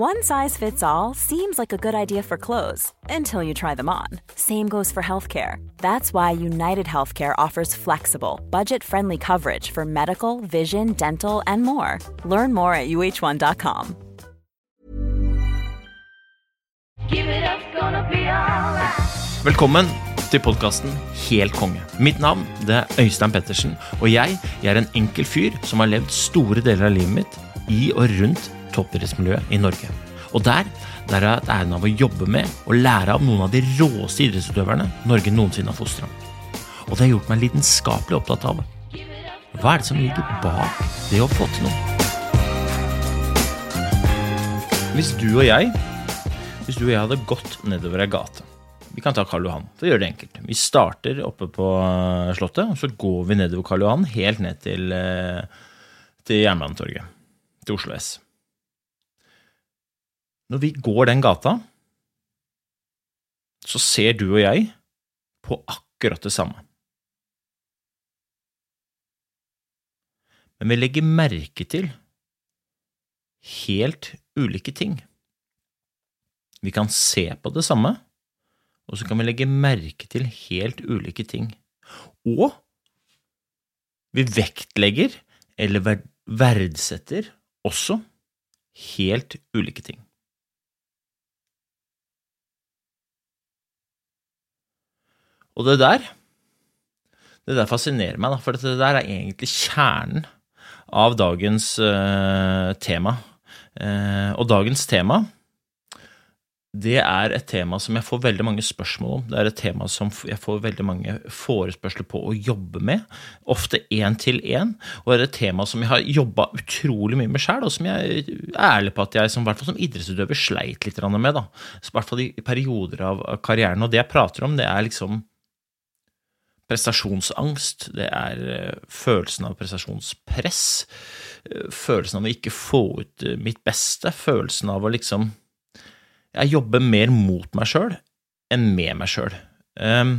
One size fits all seems like a good idea for clothes until you try them on. Same goes for healthcare. That's why United Healthcare offers flexible, budget friendly coverage for medical, vision, dental, and more. Learn more at uh1.com. Velkommen til podkasten Helt konge. Mitt navn det er Øystein Pettersen, og jeg, jeg er en enkel fyr som har levd store deler av livet mitt i og rundt toppidrettsmiljøet i Norge. Og der, der har jeg hatt æren av å jobbe med og lære av noen av de råeste idrettsutøverne Norge noensinne har fostra. Og det har gjort meg lidenskapelig opptatt av hva er det som ligger bak det å få til noe. Hvis du og jeg hvis du og jeg hadde gått nedover ei gate Vi kan ta Karl Johan, for å gjøre det enkelt. Vi starter oppe på eh, Slottet, og så går vi nedover Karl Johan helt ned til, eh, til Jernbanetorget. Til Oslo S. Når vi går den gata, så ser du og jeg på akkurat det samme. Men vi legger merke til helt ulike ting. Vi kan se på det samme, og så kan vi legge merke til helt ulike ting. Og vi vektlegger eller verdsetter også helt ulike ting. Og det der det der fascinerer meg, for det der er egentlig kjernen av dagens uh, tema. Uh, og dagens tema det er et tema som jeg får veldig mange spørsmål om. Det er et tema som jeg får veldig mange forespørsler på å jobbe med, ofte én til én. Og det er et tema som jeg har jobba utrolig mye med sjøl, og som jeg er ærlig på at jeg som, som idrettsutøver sleit litt med. da. I hvert fall i perioder av karrieren. Og det jeg prater om, det er liksom prestasjonsangst, det er eh, følelsen av prestasjonspress, eh, følelsen av å ikke få ut eh, mitt beste, følelsen av å liksom Jeg jobber mer mot meg sjøl enn med meg sjøl. Um, ehm,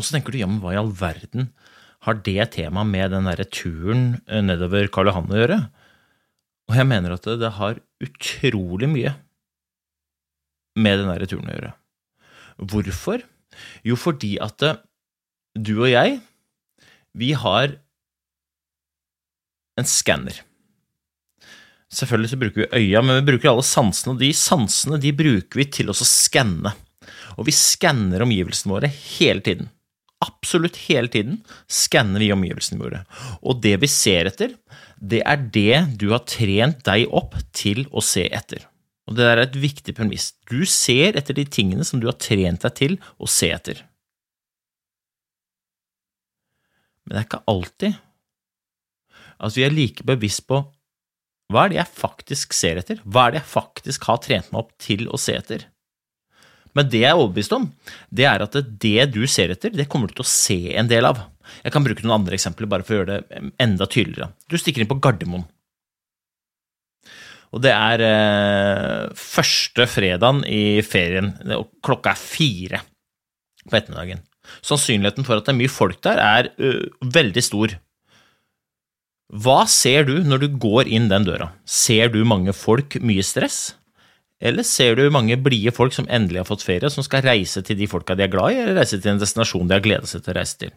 og så tenker du, ja, men hva i all verden har det temaet med den derre turen nedover Karl Johan å gjøre? Og jeg mener at det, det har utrolig mye med den derre turen å gjøre. Hvorfor? Jo, fordi at eh, du og jeg, vi har en skanner. Selvfølgelig så bruker vi øya, men vi bruker alle sansene, og de sansene de bruker vi til å skanne. Og vi skanner omgivelsene våre hele tiden. Absolutt hele tiden skanner vi omgivelsene våre. Og det vi ser etter, det er det du har trent deg opp til å se etter. Og det der er et viktig premiss. Du ser etter de tingene som du har trent deg til å se etter. Men det er ikke alltid at vi er like bevisst på hva er det jeg faktisk ser etter, hva er det jeg faktisk har trent meg opp til å se etter. Men det jeg er overbevist om, det er at det du ser etter, det kommer du til å se en del av. Jeg kan bruke noen andre eksempler bare for å gjøre det enda tydeligere. Du stikker inn på Gardermoen. Og det er eh, første fredagen i ferien, og klokka er fire på ettermiddagen. Sannsynligheten for at det er mye folk der, er uh, veldig stor. Hva ser du når du går inn den døra? Ser du mange folk, mye stress? Eller ser du mange blide folk som endelig har fått ferie, som skal reise til de folka de er glad i, eller reise til en destinasjon de har gleda seg til å reise til?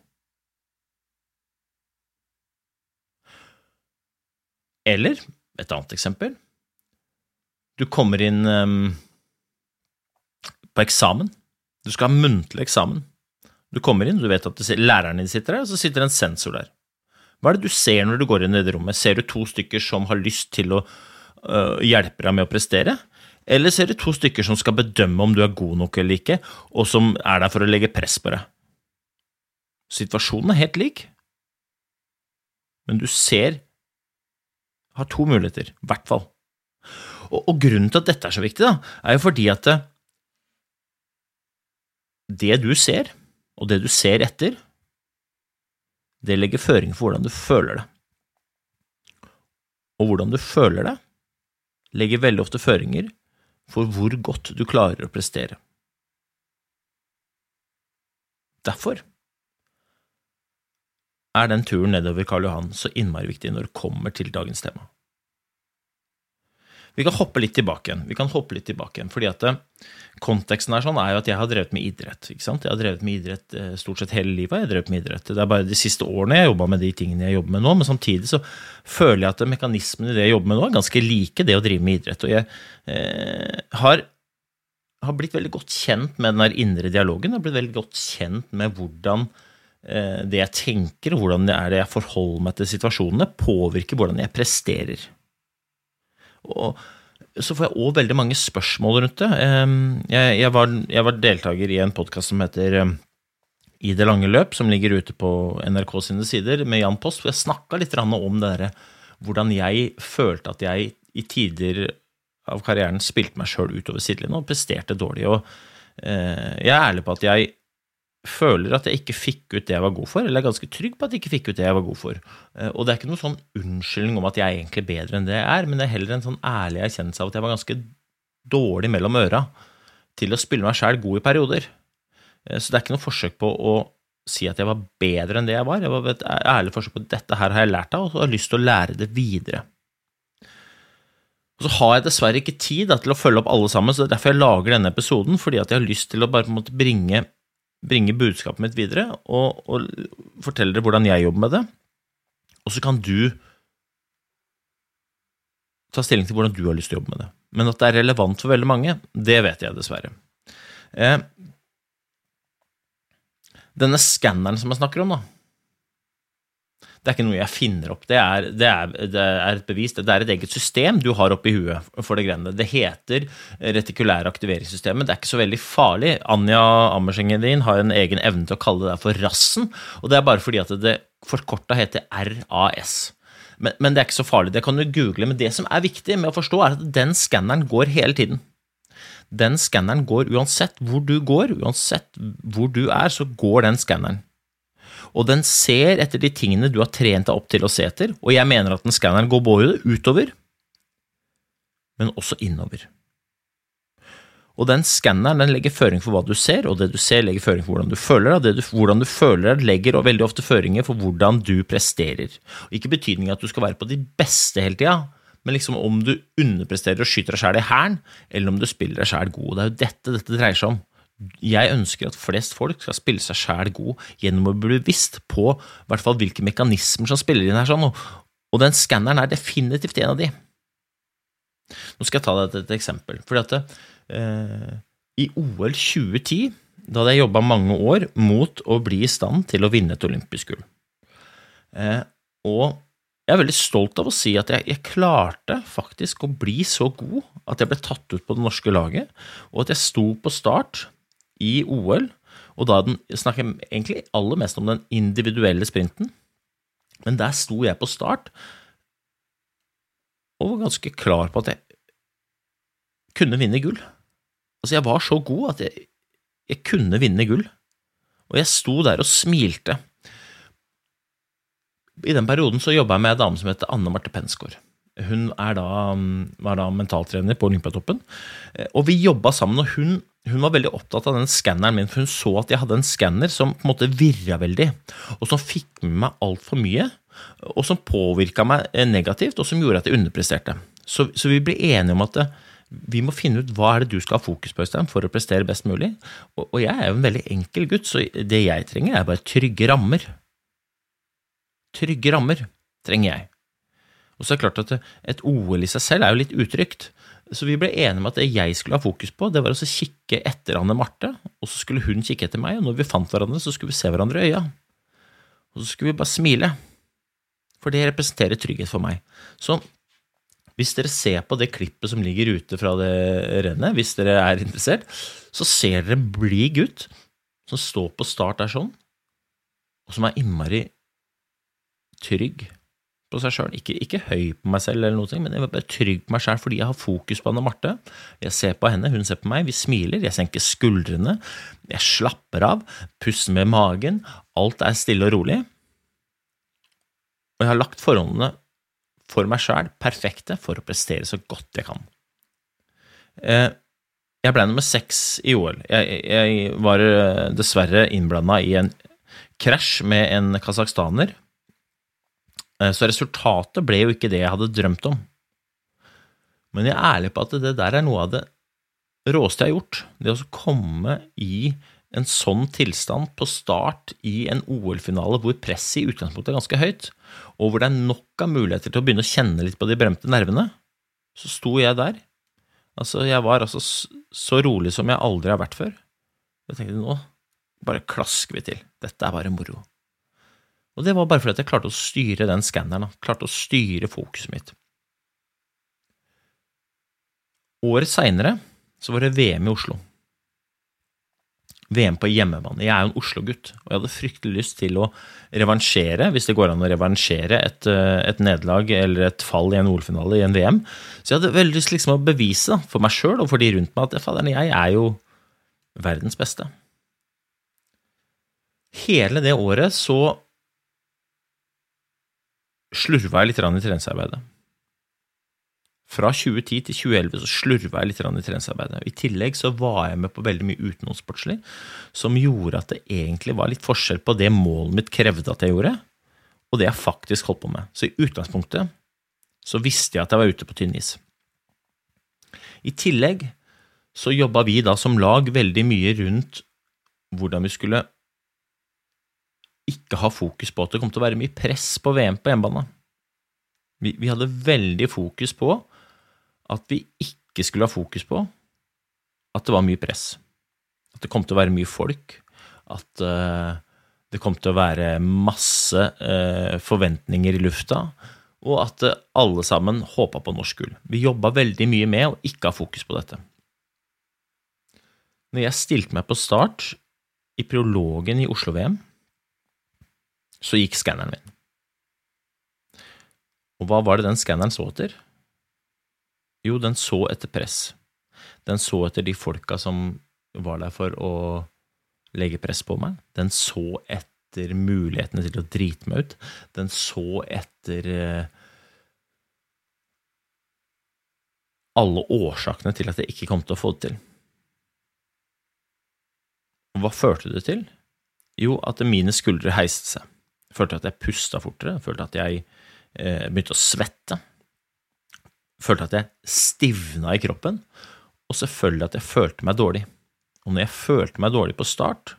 Eller et annet eksempel du kommer inn um, på eksamen. Du skal ha muntlig eksamen. Du kommer inn, du vet at læreren din sitter der, og så sitter en sensor der. Hva er det du ser når du går inn i det rommet? Ser du to stykker som har lyst til å uh, hjelpe deg med å prestere? Eller ser du to stykker som skal bedømme om du er god nok eller ikke, og som er der for å legge press på deg? Situasjonen er helt lik, men du ser Har to muligheter, i hvert fall. Og, og, grunnen til at dette er så viktig, da, er jo fordi at det, det du ser, og det du ser etter, det legger føring for hvordan du føler det. Og hvordan du føler det, legger veldig ofte føringer for hvor godt du klarer å prestere. Derfor er den turen nedover Karl Johan så innmari viktig når det kommer til dagens tema. Vi kan hoppe litt tilbake igjen. Vi kan hoppe litt tilbake igjen, fordi at eh, Konteksten her sånn er jo at jeg har drevet med idrett. ikke sant? Jeg har drevet med idrett eh, stort sett hele livet. jeg har drevet med idrett. Det er bare de siste årene jeg har jobba med de tingene jeg jobber med nå. Men samtidig så føler jeg at mekanismene i det jeg jobber med nå, er ganske like det å drive med idrett. Og jeg eh, har, har, blitt veldig godt kjent med den der indre dialogen. Jeg har blitt veldig godt kjent med hvordan eh, det jeg tenker, hvordan det er det jeg forholder meg til situasjonene, påvirker hvordan jeg presterer. Og så får jeg òg veldig mange spørsmål rundt det. Jeg, jeg, var, jeg var, deltaker i en podkast som heter I det lange løp, som ligger ute på NRK sine sider, med Jan Post, hvor jeg snakka litt om det der, hvordan jeg følte at jeg i tider av karrieren spilte meg sjøl utover sidelinja og presterte dårlig. Og eh, jeg er ærlig på at jeg føler at jeg ikke fikk ut det jeg var god for, eller er ganske trygg på at jeg ikke fikk ut det jeg var god for. Eh, og det er ikke noen sånn unnskyldning om at jeg er egentlig bedre enn det jeg er, men det er heller en sånn ærlig erkjennelse av at jeg var ganske dårlig mellom øra til å spille meg sjæl god i perioder. Eh, så det er ikke noe forsøk på å si at jeg var bedre enn det jeg var. Jeg var et ærlig forsøk på at dette her har jeg lært av, og så har jeg lyst til å lære det videre. Og så har jeg dessverre ikke tid da, til å følge opp alle sammen, så det er derfor jeg lager denne episoden, fordi at jeg har lyst til å bare på en måte bringe bringe budskapet mitt videre og, og fortelle dere hvordan jeg jobber med det. Og så kan du ta stilling til hvordan du har lyst til å jobbe med det. Men at det er relevant for veldig mange, det vet jeg dessverre. Eh, denne skanneren som jeg snakker om, da, det er ikke noe jeg finner opp. Det er, det er, det er et bevis. Det er et eget system du har oppi huet for det greiene. Det heter retikulære aktiveringssystemet. Det er ikke så veldig farlig. Anja Ammersengen din har en egen evne til å kalle det for rassen, og det er bare fordi at det forkorta heter RAS. Men, men, det er ikke så farlig. Det kan du google. Men det som er viktig med å forstå, er at den skanneren går hele tiden. Den skanneren går uansett hvor du går, uansett hvor du er, så går den skanneren og den ser etter de tingene du har trent deg opp til å se etter, og jeg mener at den skanneren går både utover, men også innover. Og den skanneren den legger føring for hva du ser, og det du ser, legger føring for hvordan du føler deg. Du, hvordan du føler deg, legger og veldig ofte føringer for hvordan du presterer. Og ikke betydning at du skal være på de beste hele tida, men liksom om du underpresterer og skyter deg sjæl i hælen, eller om du spiller deg sjæl god. Det er jo dette dette dreier seg om jeg ønsker at flest folk skal spille seg sjæl god gjennom å bli bevisst på hvert fall hvilke mekanismer som spiller inn her. sånn, og, og den skanneren er definitivt en av de. Nå skal jeg ta deg et eksempel. Fordi at eh, I OL 2010 da hadde jeg jobba mange år mot å bli i stand til å vinne et olympisk gull. Eh, og jeg er veldig stolt av å si at jeg, jeg, klarte faktisk å bli så god at jeg ble tatt ut på det norske laget, og at jeg sto på start i OL, og da den, jeg egentlig aller mest om den individuelle sprinten, men der sto jeg på start og var ganske klar på at jeg kunne vinne gull. Altså, jeg var så god at jeg, jeg kunne vinne gull, og jeg sto der og smilte. I den perioden så jobba jeg med ei dame som heter Anne Marte Pensgaard. Hun da, var da mentaltrener på Olympiatoppen, og vi jobba sammen, og hun hun var veldig opptatt av den skanneren min, for hun så at jeg hadde en skanner som på en måte virra veldig, og som fikk med meg altfor mye, og som påvirka meg eh, negativt, og som gjorde at jeg underpresterte. Så, så, vi ble enige om at eh, vi må finne ut hva er det du skal ha fokus på Øystein, for å prestere best mulig. Og, og jeg er jo en veldig enkel gutt, så det jeg trenger, er bare trygge rammer. Trygge rammer trenger jeg. Og så er det klart at et OL i seg selv er jo litt utrygt. Så vi ble enige om at det jeg skulle ha fokus på, det var å kikke etter Anne Marte, og så skulle hun kikke etter meg, og når vi fant hverandre, så skulle vi se hverandre i øya. Og så skulle vi bare smile, for det representerer trygghet for meg. Så hvis dere ser på det klippet som ligger ute fra det rennet, hvis dere er interessert, så ser dere en blid gutt som står på start der sånn, og som er innmari trygg på seg sjøl. Ikke, ikke, høy på meg selv, eller noe, men jeg er trygg på meg sjøl fordi jeg har fokus på Anne Marte. Jeg ser på henne, hun ser på meg, vi smiler, jeg senker skuldrene, jeg slapper av, puster med magen, alt er stille og rolig. Og jeg har lagt forholdene for meg sjøl perfekte for å prestere så godt jeg kan. Eh, jeg ble nummer seks i OL. Jeg, jeg var eh, dessverre innblanda i en krasj med en kasakhstaner så resultatet ble jo ikke det jeg hadde drømt om. Men jeg er ærlig på at det der er noe av det råeste jeg har gjort. Det å komme i en sånn tilstand på start i en OL-finale hvor presset i utgangspunktet er ganske høyt, og hvor det er nok av muligheter til å begynne å kjenne litt på de bremte nervene, så sto jeg der. Altså, jeg var altså så rolig som jeg aldri har vært før. Jeg tenkte nå bare klasker vi til. Dette er bare moro. Og det var bare fordi jeg klarte å styre den skanneren, klarte å styre fokuset mitt. Året seinere så var det VM i Oslo. VM på hjemmebane. Jeg er jo en Oslo-gutt, og jeg hadde fryktelig lyst til å revansjere, hvis det går an å revansjere, et, eh, et nederlag eller et fall i en OL-finale i en VM. Så jeg hadde veldig lyst liksom å bevise for meg sjøl og for de rundt meg at fader, jeg er jo verdens beste. Hele det året så slurva jeg litt i treningsarbeidet. Fra 2010 til 2011 så slurva jeg litt i treningsarbeidet. I tillegg så var jeg med på veldig mye utenomsportslig som gjorde at det egentlig var litt forskjell på det målet mitt krevde at jeg gjorde, og det jeg faktisk holdt på med. Så i utgangspunktet så visste jeg at jeg var ute på tynn is. I tillegg så jobba vi da som lag veldig mye rundt hvordan vi skulle ikke ha fokus på at det kom til å være mye press på VM på hjemmebane. Vi, vi hadde veldig fokus på at vi ikke skulle ha fokus på at det var mye press. At det kom til å være mye folk. At uh, det kom til å være masse uh, forventninger i lufta. Og at uh, alle sammen håpa på norsk gull. Vi jobba veldig mye med å ikke ha fokus på dette. Når jeg stilte meg på start i prologen i Oslo-VM, så gikk skanneren min. Og hva var det den skanneren så etter? Jo, den så etter press. Den så etter de folka som var der for å legge press på meg. Den så etter mulighetene til å drite meg ut. Den så etter eh, alle årsakene til at jeg ikke kom til å få det til. Og hva førte det til? Jo, at mine skuldre heiste seg. Følte at jeg pusta fortere, følte at jeg eh, begynte å svette følte at jeg stivna i kroppen, og selvfølgelig at jeg følte meg dårlig. Og når jeg følte meg dårlig på start,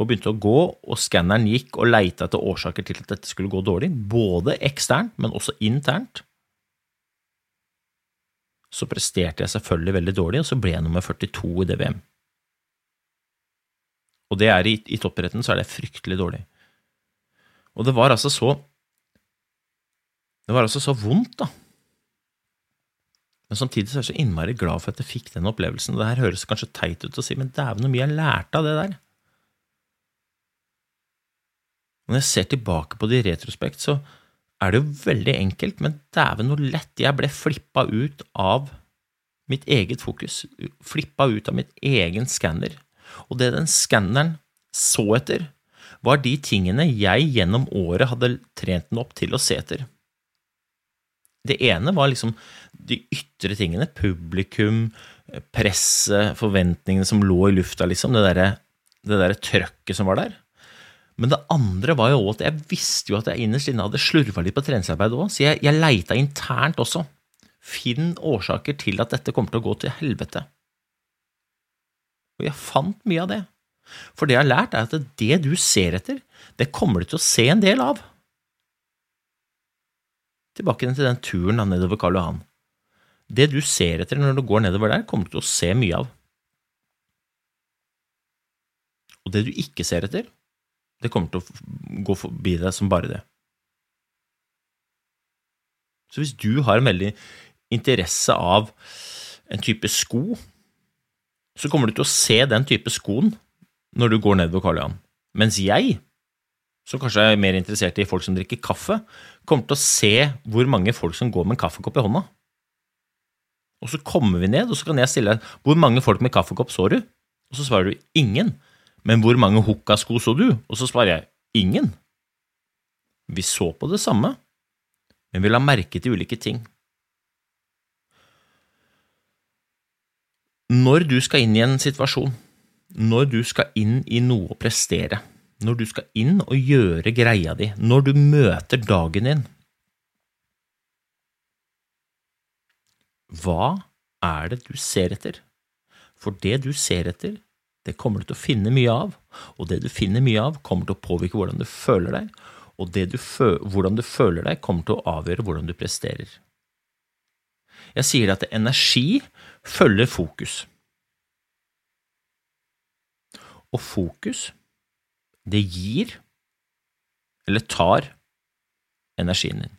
og begynte å gå, og skanneren gikk og leita etter årsaker til at dette skulle gå dårlig, både eksternt, men også internt, så presterte jeg selvfølgelig veldig dårlig, og så ble jeg nummer 42 i DVM. Og det er i, i toppidretten så er det fryktelig dårlig. Og det var altså så Det var altså så vondt, da men samtidig så er jeg så innmari glad for at jeg fikk den opplevelsen. Det her høres kanskje teit ut å si, men dæven hvor mye jeg lærte av det der. Når jeg ser tilbake på det i retrospekt, så er det jo veldig enkelt, men dæven hvor lett jeg ble flippa ut av mitt eget fokus. Flippa ut av mitt egen skanner. Og det den skanneren så etter, var de tingene jeg gjennom året hadde trent den opp til å se etter. Det ene var liksom de ytre tingene. Publikum, presset, forventningene som lå i lufta, liksom. Det derre der trøkket som var der. Men det andre var jo at jeg visste jo at jeg innerst inne hadde slurva litt på treningsarbeidet òg, så jeg, jeg leita internt også. Finn årsaker til at dette kommer til å gå til helvete. Og jeg fant mye av det. For det jeg har lært, er at det du ser etter, det kommer du til å se en del av. Tilbake til den turen da, nedover Karl Johan. Det du ser etter når du går nedover der, kommer du til å se mye av. Og det du ikke ser etter, det kommer til å gå forbi deg som bare det. Så hvis du har en veldig interesse av en type sko, så kommer du til å se den type skoen når du går nedover Karl Johan. Mens jeg som kanskje er mer interessert i folk som drikker kaffe, kommer til å se hvor mange folk som går med en kaffekopp i hånda. Og så kommer vi ned, og så kan jeg stille deg hvor mange folk med kaffekopp så du? Og så svarer du ingen. Men hvor mange hukkasko så du? Og så svarer jeg ingen. Vi så på det samme, men vi la merke til ulike ting. Når du skal inn i en situasjon, når du skal inn i noe å prestere, når du skal inn og gjøre greia di, når du møter dagen din, Hva er det du ser etter? For det du ser etter, det kommer du til å finne mye av, og det du finner mye av, kommer til å påvirke hvordan du føler deg, og du hvordan du føler deg, kommer til å avgjøre hvordan du presterer. Jeg sier at energi følger fokus. Og fokus, det gir eller tar energien din.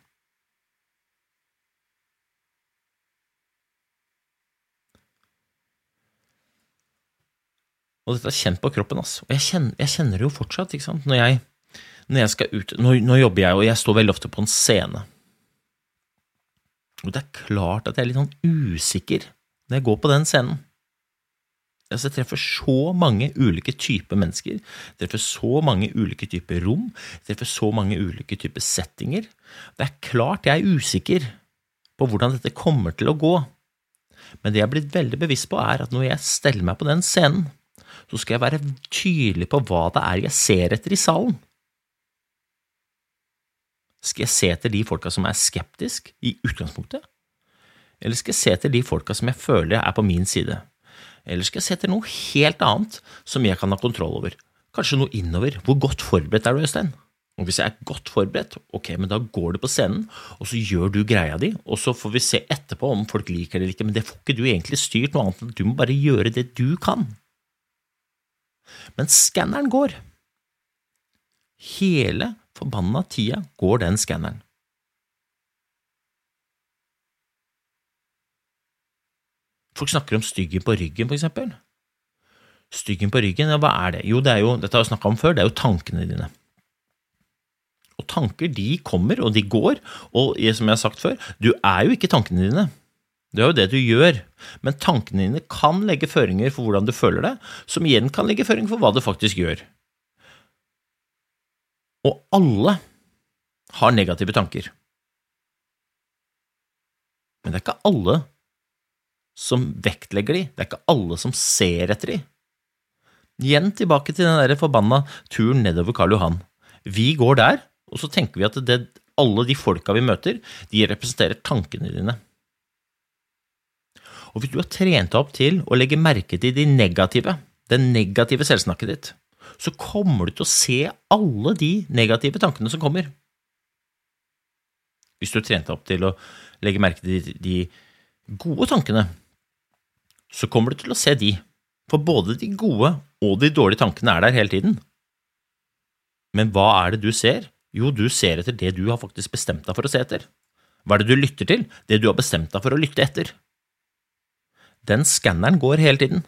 Og dette er kjent på kroppen. Altså. Og jeg kjenner, jeg kjenner, det jo fortsatt. ikke sant? Når jeg, når jeg skal ut, nå, nå, jobber jeg, og jeg står veldig ofte på en scene. Og det er klart at jeg er litt sånn usikker når jeg går på den scenen. Altså, jeg treffer så mange ulike typer mennesker, jeg treffer så mange ulike typer rom, jeg treffer så mange ulike typer settinger. Det er klart jeg er usikker på hvordan dette kommer til å gå, men det jeg er blitt veldig bevisst på, er at når jeg steller meg på den scenen, så skal jeg være tydelig på hva det er jeg ser etter i salen. Skal jeg se etter de folka som er skeptiske i utgangspunktet? Eller skal jeg se etter de folka som jeg føler er på min side? Eller skal jeg se etter noe helt annet som jeg kan ha kontroll over? Kanskje noe innover. Hvor godt forberedt er du, Øystein? Og hvis jeg er godt forberedt, ok, men da går du på scenen, og så gjør du greia di, og så får vi se etterpå om folk liker det eller ikke, men det får ikke du egentlig styrt noe annet enn du må bare gjøre det du kan. Men skanneren går. Hele forbanna tida går den skanneren. Folk snakker om styggen på ryggen, for eksempel. Styggen på ryggen, ja, hva er det? Jo, det er jo, dette har vi snakka om før, det er jo tankene dine. Og tanker, de kommer, og de går, og som jeg har sagt før, du er jo ikke tankene dine. Det er jo det du gjør, men tankene dine kan legge føringer for hvordan du føler deg, som igjen kan legge føringer for hva du faktisk gjør. Og alle har negative tanker. Men det er ikke alle som vektlegger de, det er ikke alle som ser etter de. Igjen tilbake til den der forbanna turen nedover Karl Johan. Vi går der, og så tenker vi at det, alle de folka vi møter, de representerer tankene dine. Og hvis du har trent deg opp til å legge merke til de negative, det negative selvsnakket ditt, så kommer du til å se alle de negative tankene som kommer. Hvis du har trent deg opp til å legge merke til de gode tankene, så kommer du til å se de, for både de gode og de dårlige tankene er der hele tiden. Men hva er det du ser? Jo, du ser etter det du har faktisk bestemt deg for å se etter. Hva er det du lytter til? Det du har bestemt deg for å lytte etter den skanneren går hele tiden.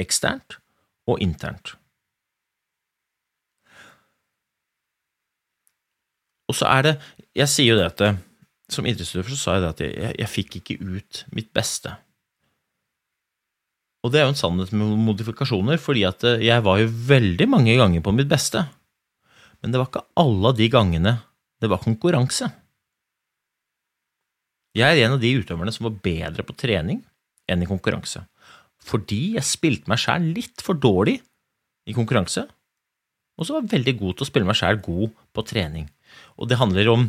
Eksternt og internt. Og så er det Jeg sier jo det at som idrettsutøver så sa jeg det at jeg, jeg, jeg fikk ikke ut mitt beste. Og det er jo en sannhet med modifikasjoner, fordi at jeg var jo veldig mange ganger på mitt beste. Men det var ikke alle de gangene det var konkurranse. Jeg er en av de utøverne som var bedre på trening enn i konkurranse. Fordi jeg spilte meg sjæl litt for dårlig i konkurranse, og så var jeg veldig god til å spille meg sjæl god på trening. Og det handler om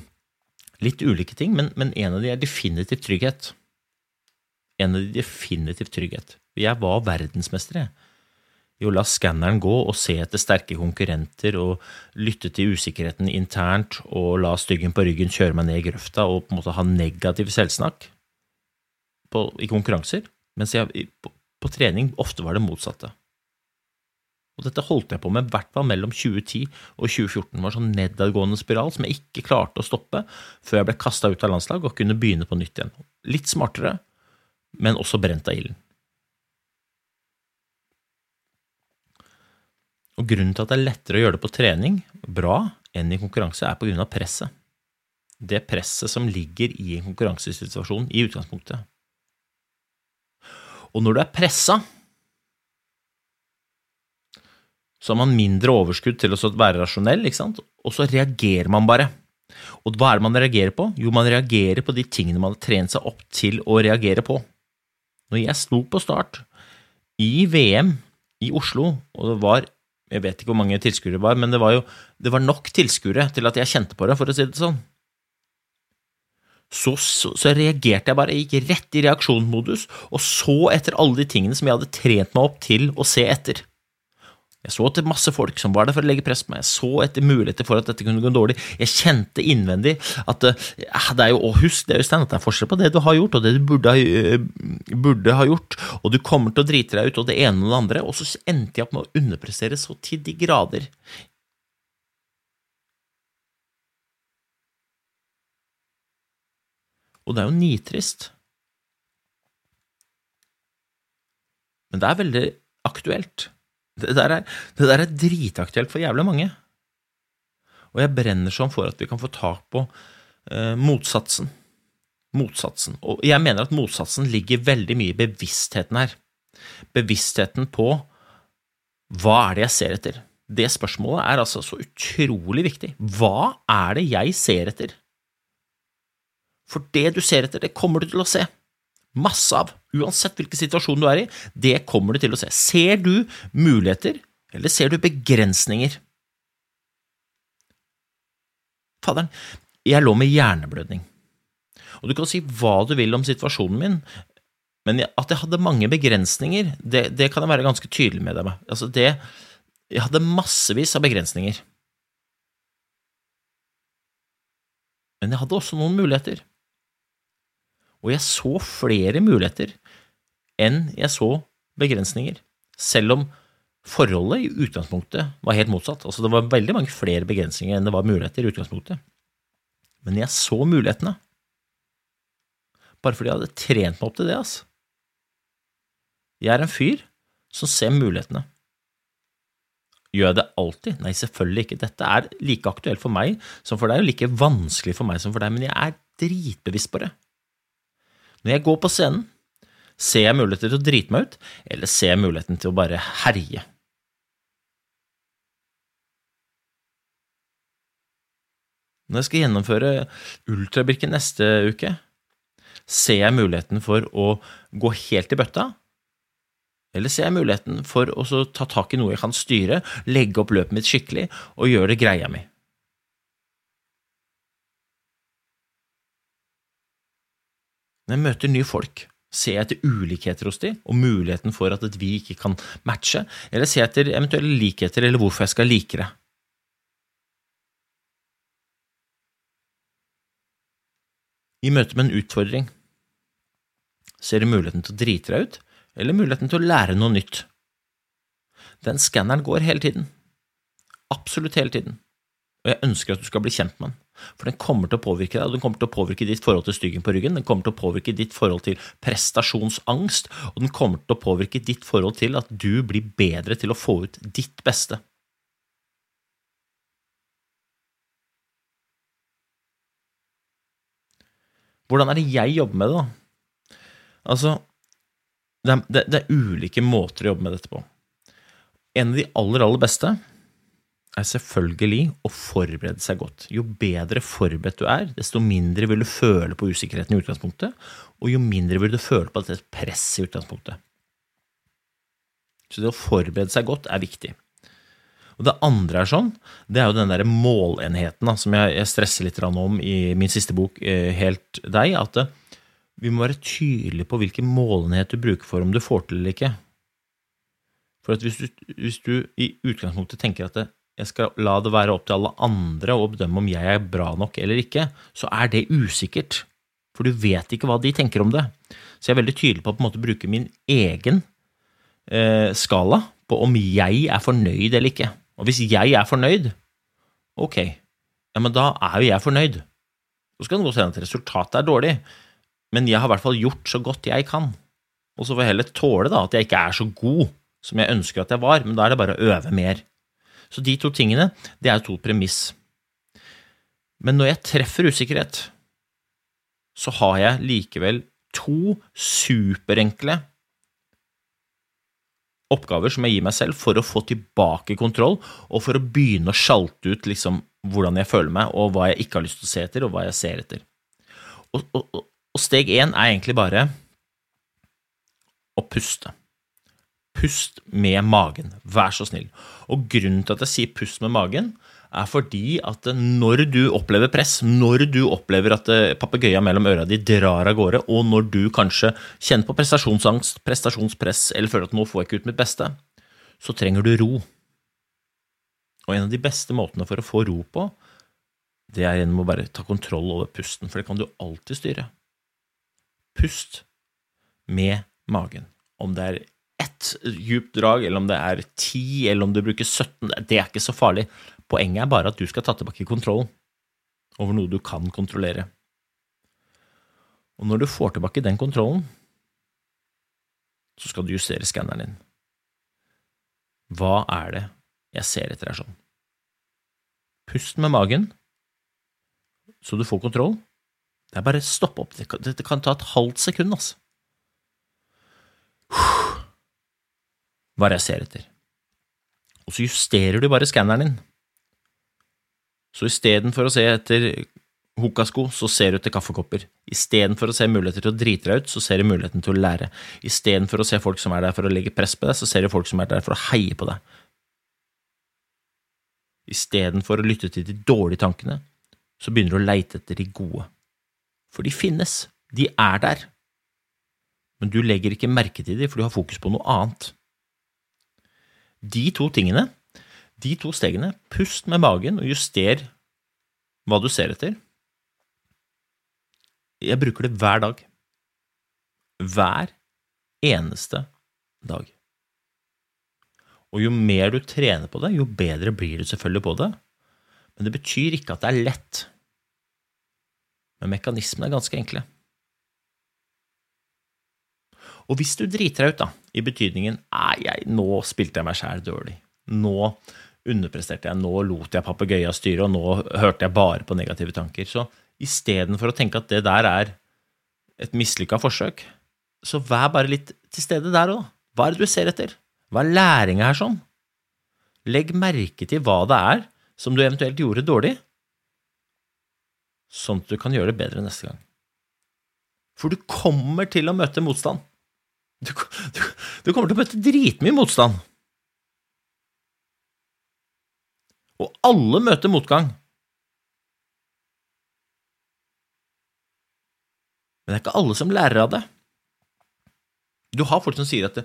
litt ulike ting, men, men en av de er definitivt trygghet. En av de definitivt trygghet. Jeg var verdensmester, jeg i å la skanneren gå og se etter sterke konkurrenter og lytte til usikkerheten internt og la styggen på ryggen kjøre meg ned i grøfta og på en måte ha negativ selvsnakk på, i konkurranser, mens jeg på, på, trening ofte var det motsatte. Og dette holdt jeg på med i hvert fall mellom 2010 og 2014. Det var en sånn nedadgående spiral som jeg ikke klarte å stoppe før jeg ble kasta ut av landslag og kunne begynne på nytt igjen. Litt smartere, men også brent av ilden. Og grunnen til at det er lettere å gjøre det på trening, bra, enn i konkurranse, er på grunn av presset. Det presset som ligger i en konkurransesituasjon i utgangspunktet. Og når du er pressa, så har man mindre overskudd til å være rasjonell, og så reagerer man bare. Og hva er det man reagerer på? Jo, man reagerer på de tingene man har trent seg opp til å reagere på. Når jeg sto på start i VM i Oslo, og det var jeg vet ikke hvor mange tilskuere det var, men det var jo det var nok tilskuere til at jeg kjente på det, for å si det sånn. så, så, så reagerte jeg bare, jeg gikk rett i reaksjonsmodus, og så etter alle de tingene som jeg hadde trent meg opp til å se etter. Jeg så etter masse folk som var der for å legge press på meg. Jeg så etter muligheter for at dette kunne gå dårlig. Jeg kjente innvendig at uh, det er jo, og husk det, Øystein, at det er forskjell på det du har gjort, og det du burde ha, uh, burde ha, gjort. Og du kommer til å drite deg ut, og det ene og det andre. Og så endte jeg opp med å underprestere så til de grader. Og det er jo nitrist. Men det er veldig aktuelt. Det der, er, det der er dritaktuelt for jævlig mange. Og jeg brenner sånn for at vi kan få tak på eh, motsatsen. Motsatsen. Og jeg mener at motsatsen ligger veldig mye i bevisstheten her. Bevisstheten på hva er det jeg ser etter? Det spørsmålet er altså så utrolig viktig. Hva er det jeg ser etter? For det du ser etter, det kommer du til å se. Masse av. Uansett hvilken situasjon du er i, det kommer du til å se. Ser du muligheter, eller ser du begrensninger? Faderen, jeg lå med hjerneblødning. Og du kan si hva du vil om situasjonen min, men at jeg hadde mange begrensninger, det, det kan jeg være ganske tydelig med deg. Altså det, jeg hadde massevis av begrensninger. Men jeg hadde også noen muligheter. Og jeg så flere muligheter enn jeg så begrensninger, selv om forholdet i utgangspunktet var helt motsatt. Altså det var veldig mange flere begrensninger enn det var muligheter i utgangspunktet. Men jeg så mulighetene. Bare fordi jeg hadde trent meg opp til det, altså. Jeg er en fyr som ser mulighetene. Gjør jeg det alltid? Nei, selvfølgelig ikke. Dette er like aktuelt for meg som for deg, og like vanskelig for meg som for deg, men jeg er dritbevisst på det. Når jeg går på scenen, ser jeg muligheter til å drite meg ut, eller ser jeg muligheten til å bare herje? Når jeg skal gjennomføre Ultrabirken neste uke, ser jeg muligheten for å gå helt i bøtta, eller ser jeg muligheten for å ta tak i noe jeg kan styre, legge opp løpet mitt skikkelig og gjøre det greia mi? Når jeg møter nye folk, ser jeg etter ulikheter hos dem og muligheten for at vi ikke kan matche, eller ser jeg etter eventuelle likheter eller hvorfor jeg skal like det? I møte med en utfordring ser du muligheten til å drite deg ut, eller muligheten til å lære noe nytt. Den skanneren går hele tiden. Absolutt hele tiden. Og jeg ønsker at du skal bli kjent med den. For den kommer til å påvirke deg, og den kommer til å påvirke ditt forhold til styggen på ryggen, den kommer til å påvirke ditt forhold til prestasjonsangst, og den kommer til å påvirke ditt forhold til at du blir bedre til å få ut ditt beste. Hvordan er det jeg jobber med det, da? Altså, det er, det, er ulike måter å jobbe med dette på. En av de aller, aller beste er selvfølgelig å forberede seg godt. Jo bedre forberedt du er, desto mindre vil du føle på usikkerheten i utgangspunktet, og jo mindre vil du føle på dette presset i utgangspunktet. Så det å forberede seg godt er viktig. Og Det andre er sånn, det er jo den der målenheten da, som jeg, stresser litt om i min siste bok, eh, Helt deg, at eh, vi må være tydelige på hvilken målenhet du bruker for om du får til eller ikke. For hvis du, hvis du i utgangspunktet tenker at det, jeg skal la det være opp til alle andre å bedømme om jeg er bra nok eller ikke, så er det usikkert. For du vet ikke hva de tenker om det. Så jeg er veldig tydelig på å på måte bruke min egen eh, skala på om jeg er fornøyd eller ikke. Og hvis jeg er fornøyd, ok, ja, men da er jo jeg fornøyd. Så skal det godt hende at resultatet er dårlig, men jeg har i hvert fall gjort så godt jeg kan. Og så får jeg heller tåle da, at jeg ikke er så god som jeg ønsker at jeg var, men da er det bare å øve mer. Så de to tingene, det er to premiss. Men når jeg treffer usikkerhet, så har jeg likevel to superenkle oppgaver som jeg gir meg selv for å få tilbake kontroll, og for å begynne å sjalte ut liksom, hvordan jeg føler meg, og hva jeg ikke har lyst til å se etter, og hva jeg ser etter. Og, og, og steg én er egentlig bare å puste. Pust med magen, vær så snill. Og grunnen til at jeg sier pust med magen, er fordi at når du opplever press, når du opplever at eh, papegøyen mellom øra di drar av gårde, og når du kanskje kjenner på prestasjonsangst, prestasjonspress, eller føler at nå får jeg ikke ut mitt beste, så trenger du ro. Og en av de beste måtene for å få ro på, det er gjennom å bare ta kontroll over pusten, for det kan du alltid styre. Pust med magen. Om det er ett djupt drag, eller om det er ti, eller om du bruker 17, det er ikke så farlig. Poenget er bare at du skal ta tilbake kontrollen over noe du kan kontrollere. Og når du får tilbake den kontrollen, så skal du justere skanneren din. Hva er det jeg ser etter her sånn? Pust med magen, så du får kontroll. Det er bare stopp opp. Det kan, det kan ta et halvt sekund, altså. Hva jeg ser etter? Og så justerer du bare skanneren din. Så istedenfor å se etter hokasko, så ser du etter kaffekopper. Istedenfor å se muligheter til å drite deg ut, så ser du muligheten til å lære. Istedenfor å se folk som er der for å legge press på deg, så ser du folk som er der for å heie på deg. Istedenfor å lytte til de dårlige tankene, så begynner du å leite etter de gode. For de finnes. De er der. Men du legger ikke merke til dem, for du har fokus på noe annet. De to tingene de to stegene, pust med magen og juster hva du ser etter. Jeg bruker det hver dag. Hver eneste dag. Og jo mer du trener på det, jo bedre blir du selvfølgelig på det. Men det betyr ikke at det er lett. Men mekanismene er ganske enkle. Og hvis du driter deg ut, da, i betydningen 'nei, nå spilte jeg meg sjæl dårlig', nå underpresterte jeg, nå lot jeg papegøya styre, og nå hørte jeg bare på negative tanker. Så istedenfor å tenke at det der er et mislykka forsøk, så vær bare litt til stede der òg. Hva er det du ser etter? Hva er læringa her sånn? Legg merke til hva det er som du eventuelt gjorde dårlig, sånn at du kan gjøre det bedre neste gang. For du kommer til å møte motstand. Du, du, du kommer til å møte dritmye motstand. Og alle møter motgang. Men det er ikke alle som lærer av det. Du har folk som sier at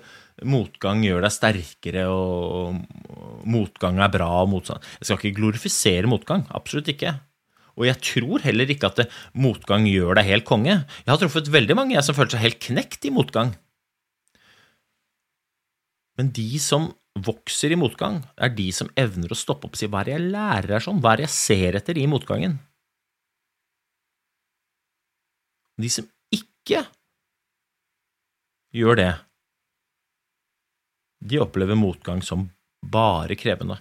motgang gjør deg sterkere, og motgang er bra. og motstand. Jeg skal ikke glorifisere motgang. Absolutt ikke. Og jeg tror heller ikke at motgang gjør deg helt konge. Jeg har truffet veldig mange jeg som føler seg helt knekt i motgang. Men de som vokser i motgang, er de som evner å stoppe opp og si hva er det jeg lærer her sånn, hva er det jeg ser etter i motgangen? De som ikke gjør det, de opplever motgang som bare krevende.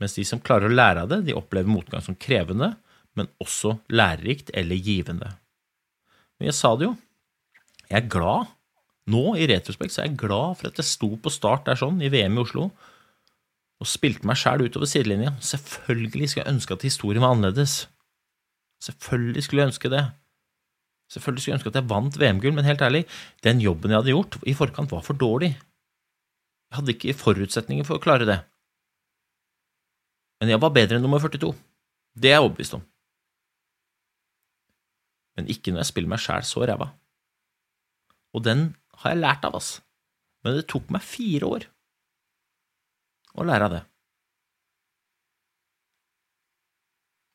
Mens de som klarer å lære av det, de opplever motgang som krevende, men også lærerikt eller givende. Men jeg sa det jo, jeg er glad nå, i retrospekt, så er jeg glad for at jeg sto på start der sånn, i VM i Oslo, og spilte meg sjæl utover sidelinja. Selvfølgelig skulle jeg ønske at historien var annerledes. Selvfølgelig skulle jeg ønske det. Selvfølgelig skulle jeg ønske at jeg vant VM-gull, men helt ærlig, den jobben jeg hadde gjort i forkant, var for dårlig. Jeg hadde ikke forutsetninger for å klare det. Men jeg var bedre enn nummer 42. Det er jeg overbevist om. Men ikke når jeg spiller meg sjæl så ræva. Og den har jeg lært av, ass. Men det tok meg fire år å lære av det.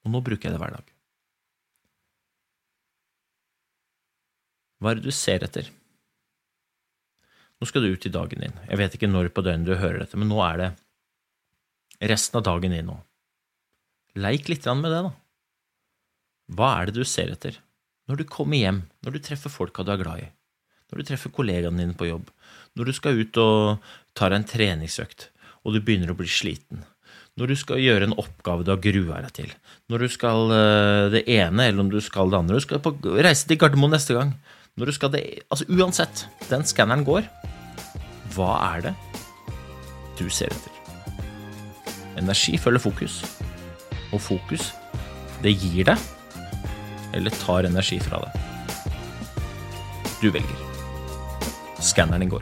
Og nå bruker jeg det hver dag. Hva er det du ser etter? Nå skal du ut i dagen din. Jeg vet ikke når på døgnet du hører dette, men nå er det resten av dagen din nå. Leik litt med det, da. Hva er det du ser etter når du kommer hjem, når du treffer folka du er glad i? Når du treffer kollegaene dine på jobb, når du skal ut og tar en treningsøkt, og du begynner å bli sliten, når du skal gjøre en oppgave du har grua deg til, når du skal eh, det ene eller om du skal det andre, du skal på, reise til Gardermoen neste gang, når du skal det Altså uansett, den skanneren går. Hva er det du ser etter? Energi følger fokus, og fokus, det gir deg eller tar energi fra deg. Du velger skanneren i går.